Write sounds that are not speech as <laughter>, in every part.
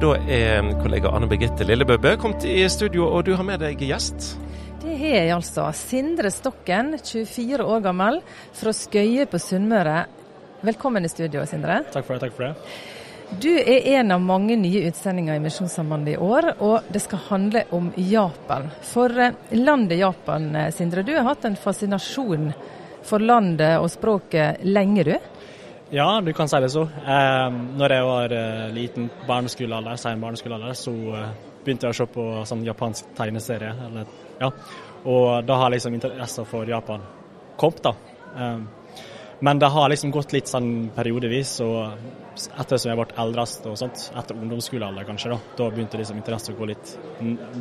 Da er kollega Anne Birgitte Lillebøbø kommet i studio, og du har med deg gjest. Det har jeg altså. Sindre Stokken, 24 år gammel, fra Skøye på Sunnmøre. Velkommen i studio, Sindre. Takk for det. takk for det. Du er en av mange nye utsendinger i Misjonssambandet i år, og det skal handle om Japan. For eh, landet Japan, eh, Sindre, du har hatt en fascinasjon for landet og språket lenge, du? Ja, du kan si det så. Eh, når jeg var eh, liten barneskolealder, sen barneskolealder, så eh, begynte jeg å se på sånn japansk tegneserie. Eller, ja. Og da har liksom interessen for Japan kommet, da. Eh, men det har liksom gått litt sånn periodevis, og etter som jeg ble eldre og sånt, etter ungdomsskolealder kanskje, da, da begynte liksom interessen å gå litt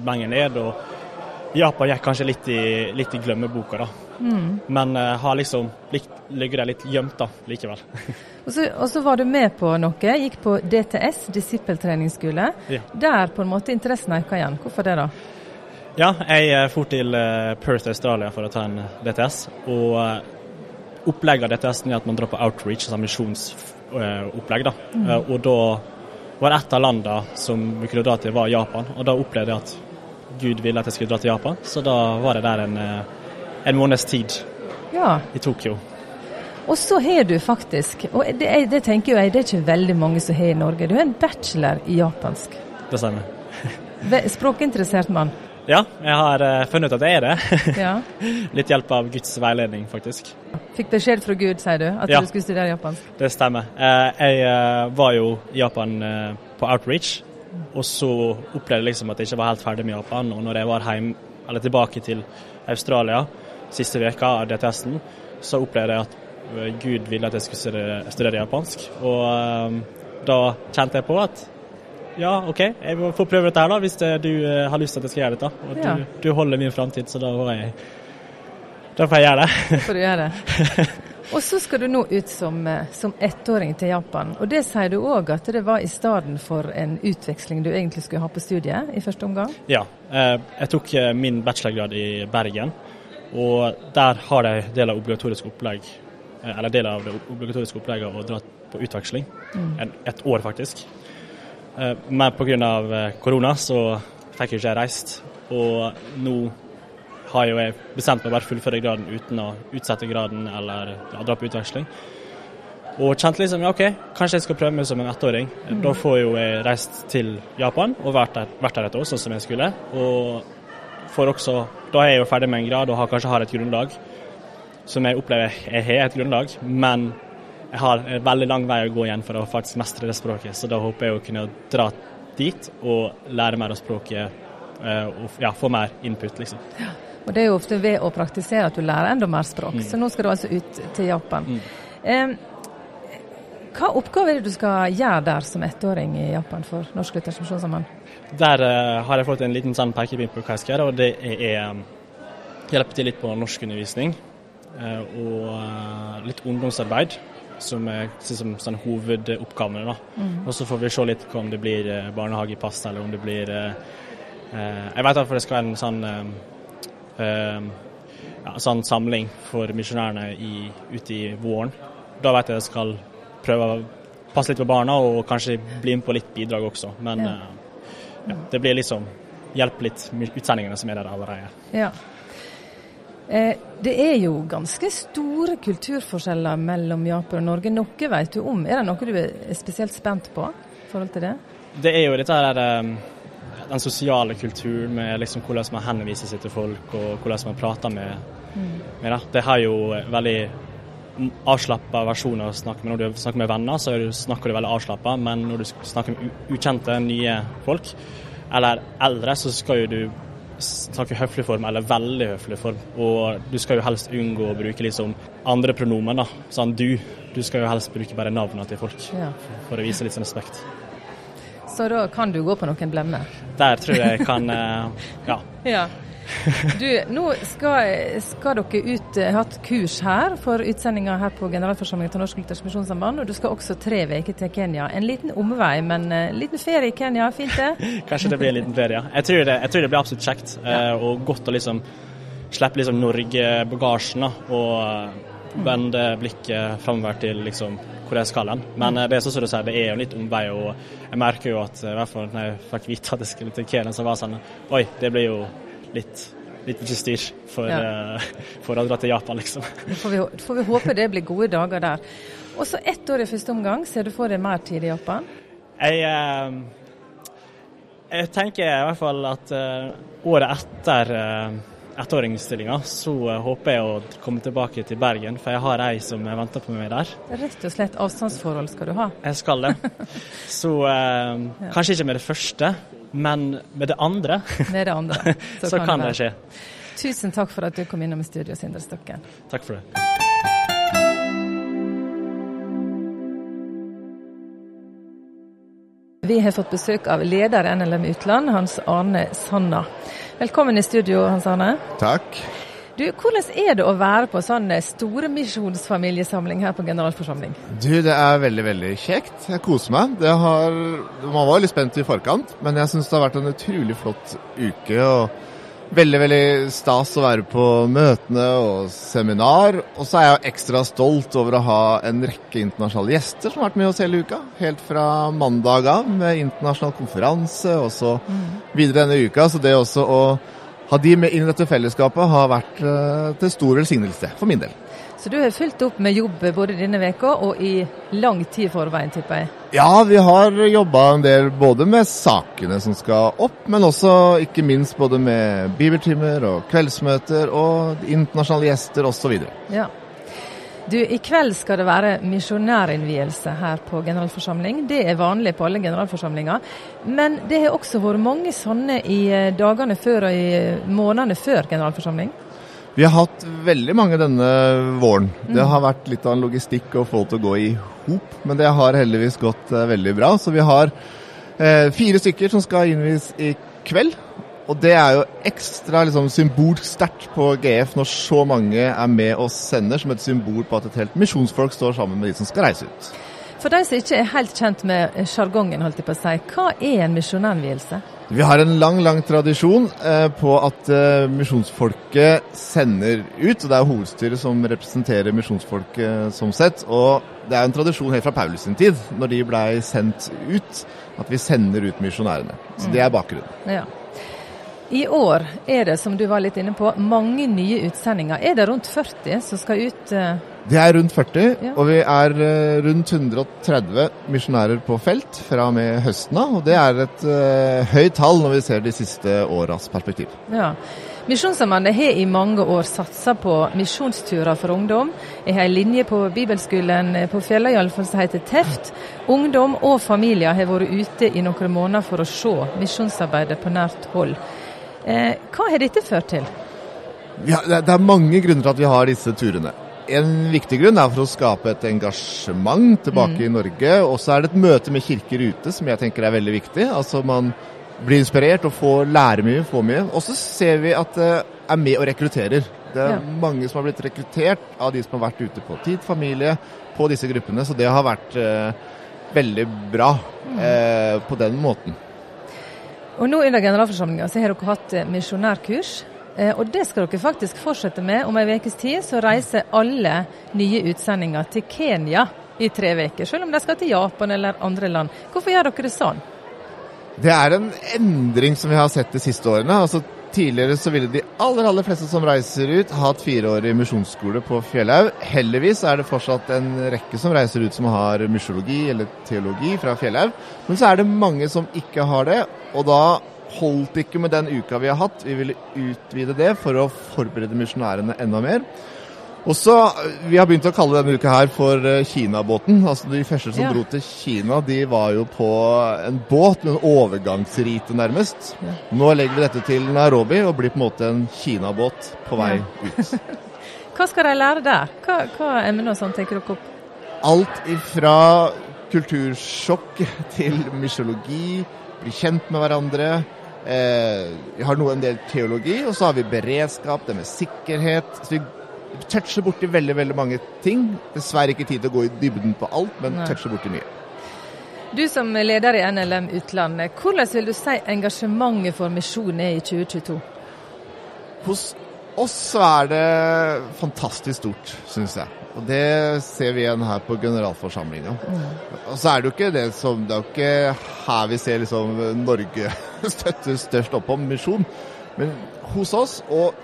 lenger ned. og Japan gikk kanskje litt i, litt i glemmeboka, da. Mm. Men uh, har liksom ligget der litt gjemt da, likevel. <laughs> og, så, var du med på noe. Gikk på DTS, disippeltreningsskole. Ja. Der på en måte interessen øka igjen. Hvorfor det, da? Ja, jeg dro for til uh, Perth, Australia for å ta en DTS. og opplegget av dette er at man drar på outreach, altså misjonsopplegg. da. Mm. Eh, og da var et av landene som vi kunne dra til, var Japan. Og da opplevde jeg at Gud ville at jeg skulle dra til Japan, så da var jeg der en, eh, en måneds tid ja. i Tokyo. Og så har du faktisk, og det, det, tenker jeg, det er ikke veldig mange som har i Norge, du har en bachelor i japansk. Det stemmer. Språkinteressert mann? Ja, jeg har uh, funnet ut at jeg er det. Ja. <laughs> Litt hjelp av Guds veiledning, faktisk. Fikk beskjed fra Gud, sier du, at ja. du skulle studere japansk? Det stemmer. Uh, jeg var jo i Japan på outreach, og så opplevde jeg liksom at jeg ikke var helt ferdig med Japan. Og når jeg var hjem, eller tilbake til Australia siste veka av det testen, så opplevde jeg at Gud ville at jeg skulle studere, studere japansk. Og da kjente jeg på at ja, OK, jeg får prøve dette her, da, hvis det, du uh, har lyst til at jeg skal gjøre dette. Og ja. du, du, holder min framtid, så da får jeg da får jeg gjøre det. Får du gjøre det. <laughs> Og så skal du nå ut som, eh, som ettåring til Japan. Og det sier du òg at det var i stedet for en utveksling du egentlig skulle ha på studiet i første omgang? Ja, eh, jeg tok min bachelorgrad i Bergen. Og der har de del av obligatorisk opplegg, eller del av det obligatoriske opplegget å dra på utveksling. Mm. Et år, faktisk. Eh, men pga. Eh, korona så fikk jeg ikke reist. Og nå har jo jeg bestemt meg bare fullføre graden uten å utsette graden eller ja, dra på utveksling. Og kjente liksom ja, OK, kanskje jeg skal prøve meg som en ettåring. Mm. Da får jo jeg reist til Japan og vært der, vært der et år, sånn som jeg skulle. Og får også, da er jeg jo ferdig med en grad og har, kanskje har et grunnlag som jeg opplever jeg har et grunnlag, men jeg har en veldig lang vei å gå igjen for å faktisk mestre det språket. Så da håper jeg å kunne dra dit og lære mer av språket eh, og ja, få mer input, liksom. Ja. Og Det er jo ofte ved å praktisere at du lærer enda mer språk. Mm. Så nå skal du altså ut til Japan. Mm. Eh, hva oppgave er det du skal gjøre der som ettåring i Japan for Norsk Luthersk Misjonssamband? Der uh, har jeg fått en liten sånn pekepinn på hva jeg skal gjøre, og det er um, hjelpe til litt på norskundervisning. Uh, og uh, litt ungdomsarbeid som er som sånn hovedoppgavene. da. Mm. Og så får vi se litt om det blir eh, barnehagepass, eller om det blir Jeg vet at det skal være en sånn, ja, sånn samling for misjonærene ute i våren. Da vet jeg jeg skal prøve å passe litt på barna, og kanskje bli med på litt bidrag også. Men ja. ja, det blir liksom hjelpe litt utsendingene som er der allerede. Ja. Eh, det er jo ganske store kulturforskjeller mellom Japan og Norge. Noe vet du om. Er det noe du er spesielt spent på i forhold til det? Det er jo dette der, eh, den sosiale kulturen med liksom hvordan man henviser seg til folk og hvordan man prater med, mm. med det. Det har jo veldig avslappa versjoner å snakke med. Når du snakker med venner, så snakker du veldig avslappa, men når du snakker med ukjente, nye folk, eller eldre, så skal jo du snakke høflig form, eller veldig høflig form. Og du skal jo helst unngå å bruke liksom andre pronomen, da. Sånn du. Du skal jo helst bruke bare navnene til folk ja. for å vise litt sånn respekt. Så da kan du gå på noen blemmer? Der tror jeg jeg kan, eh, <laughs> ja. ja. Du, nå skal, skal dere ut, eh, ha hatt kurs her for utsendinga her på generalforsamlingen til Norsk Luthersk Misjonssamband, og du skal også tre uker til Kenya. En liten omvei, men en uh, liten ferie i Kenya, fint det? <laughs> Kanskje det blir en liten ferie, ja. Jeg tror det, jeg tror det blir absolutt kjekt ja. uh, og godt å liksom slippe liksom Norge-bagasjen og uh, vende blikket framover til liksom hvor jeg skal hen. Men eh, det er sånn som du sier, det er jo litt omvei. Og jeg merker jo at i hvert fall når jeg fikk vite at jeg skulle til Kenya, så var det sånn Oi, det blir jo litt litt mye styr for, Ja. eh, <laughs> for å dra til Japan, liksom. Får vi, får vi håpe det blir gode dager der. Og så ett år i første omgang. Ser du for deg mer tid i Japan? Jeg, eh, jeg tenker i hvert fall at eh, året etter uh, ettåringsstillinga, så eh, håper jeg å komme tilbake til Bergen. For jeg har ei som venter på meg der. Rett og slett avstandsforhold skal du ha. Jeg skal det. <laughs> Så eh, kanskje ikke med det første, men med det andre, Med det andre. <laughs> så, kan det være. skje. Tusen takk for at du kom innom i studio, Sindre Stokken. Takk for det. Vi har fått besøk av leder i NLM Utland, Hans Arne Sanna. Velkommen i studio, Hans Arne. Takk. Du, Hvordan er det å være på sånn store misjonsfamiliesamling her på generalforsamling? Du, det er veldig, veldig kjekt. Jeg koser meg. Det har, man var litt spent i forkant, men jeg syns det har vært en utrolig flott uke. og Veldig, veldig stas å være på møtene og seminar. Og så er jeg ekstra stolt over å ha en rekke internasjonale gjester som har vært med oss hele uka. Helt fra mandag av med internasjonal konferanse og så videre denne uka. Så det også å ha de med inn i dette fellesskapet har vært eh, til stor velsignelse for min del. Så du har fulgt opp med jobb både denne veka og i lang tid i forveien, tipper jeg. Ja, vi har jobba en del både med sakene som skal opp, men også ikke minst både med bibeltimer og kveldsmøter og internasjonale gjester osv. Ja. Du, I kveld skal det være misjonærinnvielse her på generalforsamling. Det er vanlig på alle generalforsamlinger. Men det har også vært mange sånne i eh, dagene før og i eh, månedene før generalforsamling. Vi har hatt veldig mange denne våren. Det har vært litt av en logistikk å få til å gå i hop, men det har heldigvis gått eh, veldig bra. Så vi har eh, fire stykker som skal innvies i kveld. Og det er jo ekstra liksom, symbolsk sterkt på GF når så mange er med og sender, som et symbol på at et helt misjonsfolk står sammen med de som skal reise ut. For de som ikke er helt kjent med sjargongen, holdt jeg på å si, hva er en misjonærvielse? Vi har en lang lang tradisjon eh, på at eh, misjonsfolket sender ut. og Det er hovedstyret som representerer misjonsfolket som sett. Og det er en tradisjon helt fra Paulus sin tid, når de blei sendt ut, at vi sender ut misjonærene. Så det er bakgrunnen. Ja. I år er det, som du var litt inne på, mange nye utsendinger. Er det rundt 40 som skal ut? eh, Det er rundt 40, Ja. og vi er eh, rundt 130 misjonærer på felt fra og med høsten av. Og det er et uh, høyt tall når vi ser de siste åras perspektiv. Ja. Misjonssambandet har i mange år satsa på misjonsturer for ungdom. Jeg har en linje på bibelskolen på Fjella iallfall som heter Teft. Ungdom og familier har vært ute i noen måneder for å se misjonsarbeidet på nært hold. Eh, hva har dette ført til? Ja, det er- mange grunner til at vi har disse turene. En viktig grunn er for å skape et engasjement tilbake i Norge. Og så er det et møte med kirker ute som jeg tenker er veldig viktig. Altså Man blir inspirert og får lære mye, får mye. Og så ser vi at det er med og rekrutterer. Det er Ja. mange som har blitt rekruttert av de som har vært ute på tid, familie, på disse gruppene. Så det har vært eh, veldig bra eh, på den måten. Og Nå under generalforsamlinga så har dere hatt eh, misjonærkurs. Eh, og det skal dere faktisk fortsette med. Om ei ukes tid så reiser alle nye utsendinger til Kenya i tre uker. Selv om de skal til Japan eller andre land. Hvorfor gjør dere det sånn? Det er en endring som vi har sett de siste årene. Altså Tidligere så ville de aller aller fleste som reiser ut, ha et fireårig misjonsskole på Fjellhaug. Heldigvis er det fortsatt en rekke som reiser ut som har mysjologi eller teologi fra Fjellhaug. Men så er det mange som ikke har det, og da holdt ikke med den uka vi har hatt. Vi ville utvide det for å forberede misjonærene enda mer. Og så, Vi har begynt å kalle denne uka her for eh, Kinabåten. Altså De første som Ja. dro til Kina, de var jo på en båt med en overgangsrite, nærmest. Ja. Nå legger vi dette til Nairobi og blir på en måte en Kinabåt på vei ut. <laughs> Hva skal de lære der? Hva, hva emner sånn tenker dere opp? Alt ifra kultursjokk til mysjologi, bli kjent med hverandre. Eh, vi har nå en del teologi, og så har vi beredskap, det med sikkerhet. Så vi toucher borti veldig veldig mange ting. Dessverre ikke tid til å gå i dybden på alt, men Nei. toucher borti mye. Du som er leder i NLM Utlandet, hvordan vil du si engasjementet for misjonen er i 2022? Hos oss er det fantastisk stort, syns jeg. Og det ser vi igjen her på generalforsamlinga. Og så er det jo ikke det som Det er jo ikke her vi ser liksom Norge <laughs> støtter størst opp om misjon. Men hos oss, og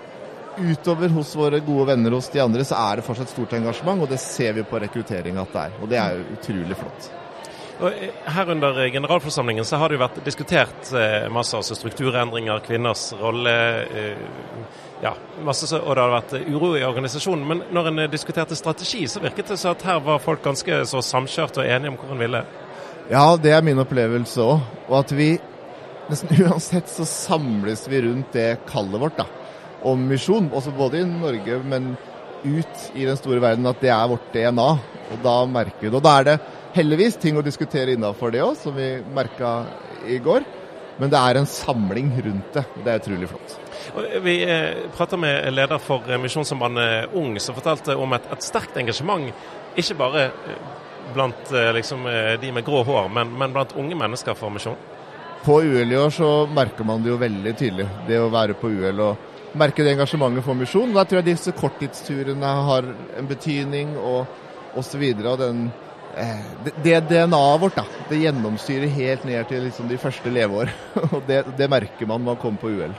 utover hos våre gode venner hos de andre, så er det fortsatt stort engasjement, og det ser vi på rekruttering at det er. Og det er jo utrolig flott. Og eh, her under generalforsamlingen så har det jo vært diskutert eh, masse altså strukturendringer, kvinners rolle. Eh, ja, masse, og det har vært uro i organisasjonen. Men når en diskuterte strategi, så virket det som at her var folk ganske så samkjørte og enige om hvor en ville. Ja, det er min opplevelse òg. Og at vi nesten <laughs> uansett så samles vi rundt det kallet vårt da, om misjon. Også både i Norge, men ut i den store verden. At det er vårt DNA. Og da merker vi det. Og da er det heldigvis ting å diskutere innafor det òg, som vi merka i går. Men det er en samling rundt det. Det er utrolig flott. Vi prata med leder for eh, Misjonssambandet Ung, som fortalte om et, et sterkt engasjement. Ikke bare eh, blant eh, liksom, eh, de med grå hår, men, men blant unge mennesker for misjon. På UL i år så merker man det jo veldig tydelig, det å være på UL og merke det engasjementet for misjon. Da tror jeg disse korttidsturene har en betydning, og osv. Og den eh, det, det DNA-et vårt, da, det gjennomstyrer helt ned til liksom de første leveår. <laughs> og det, det merker man når man kommer på UL.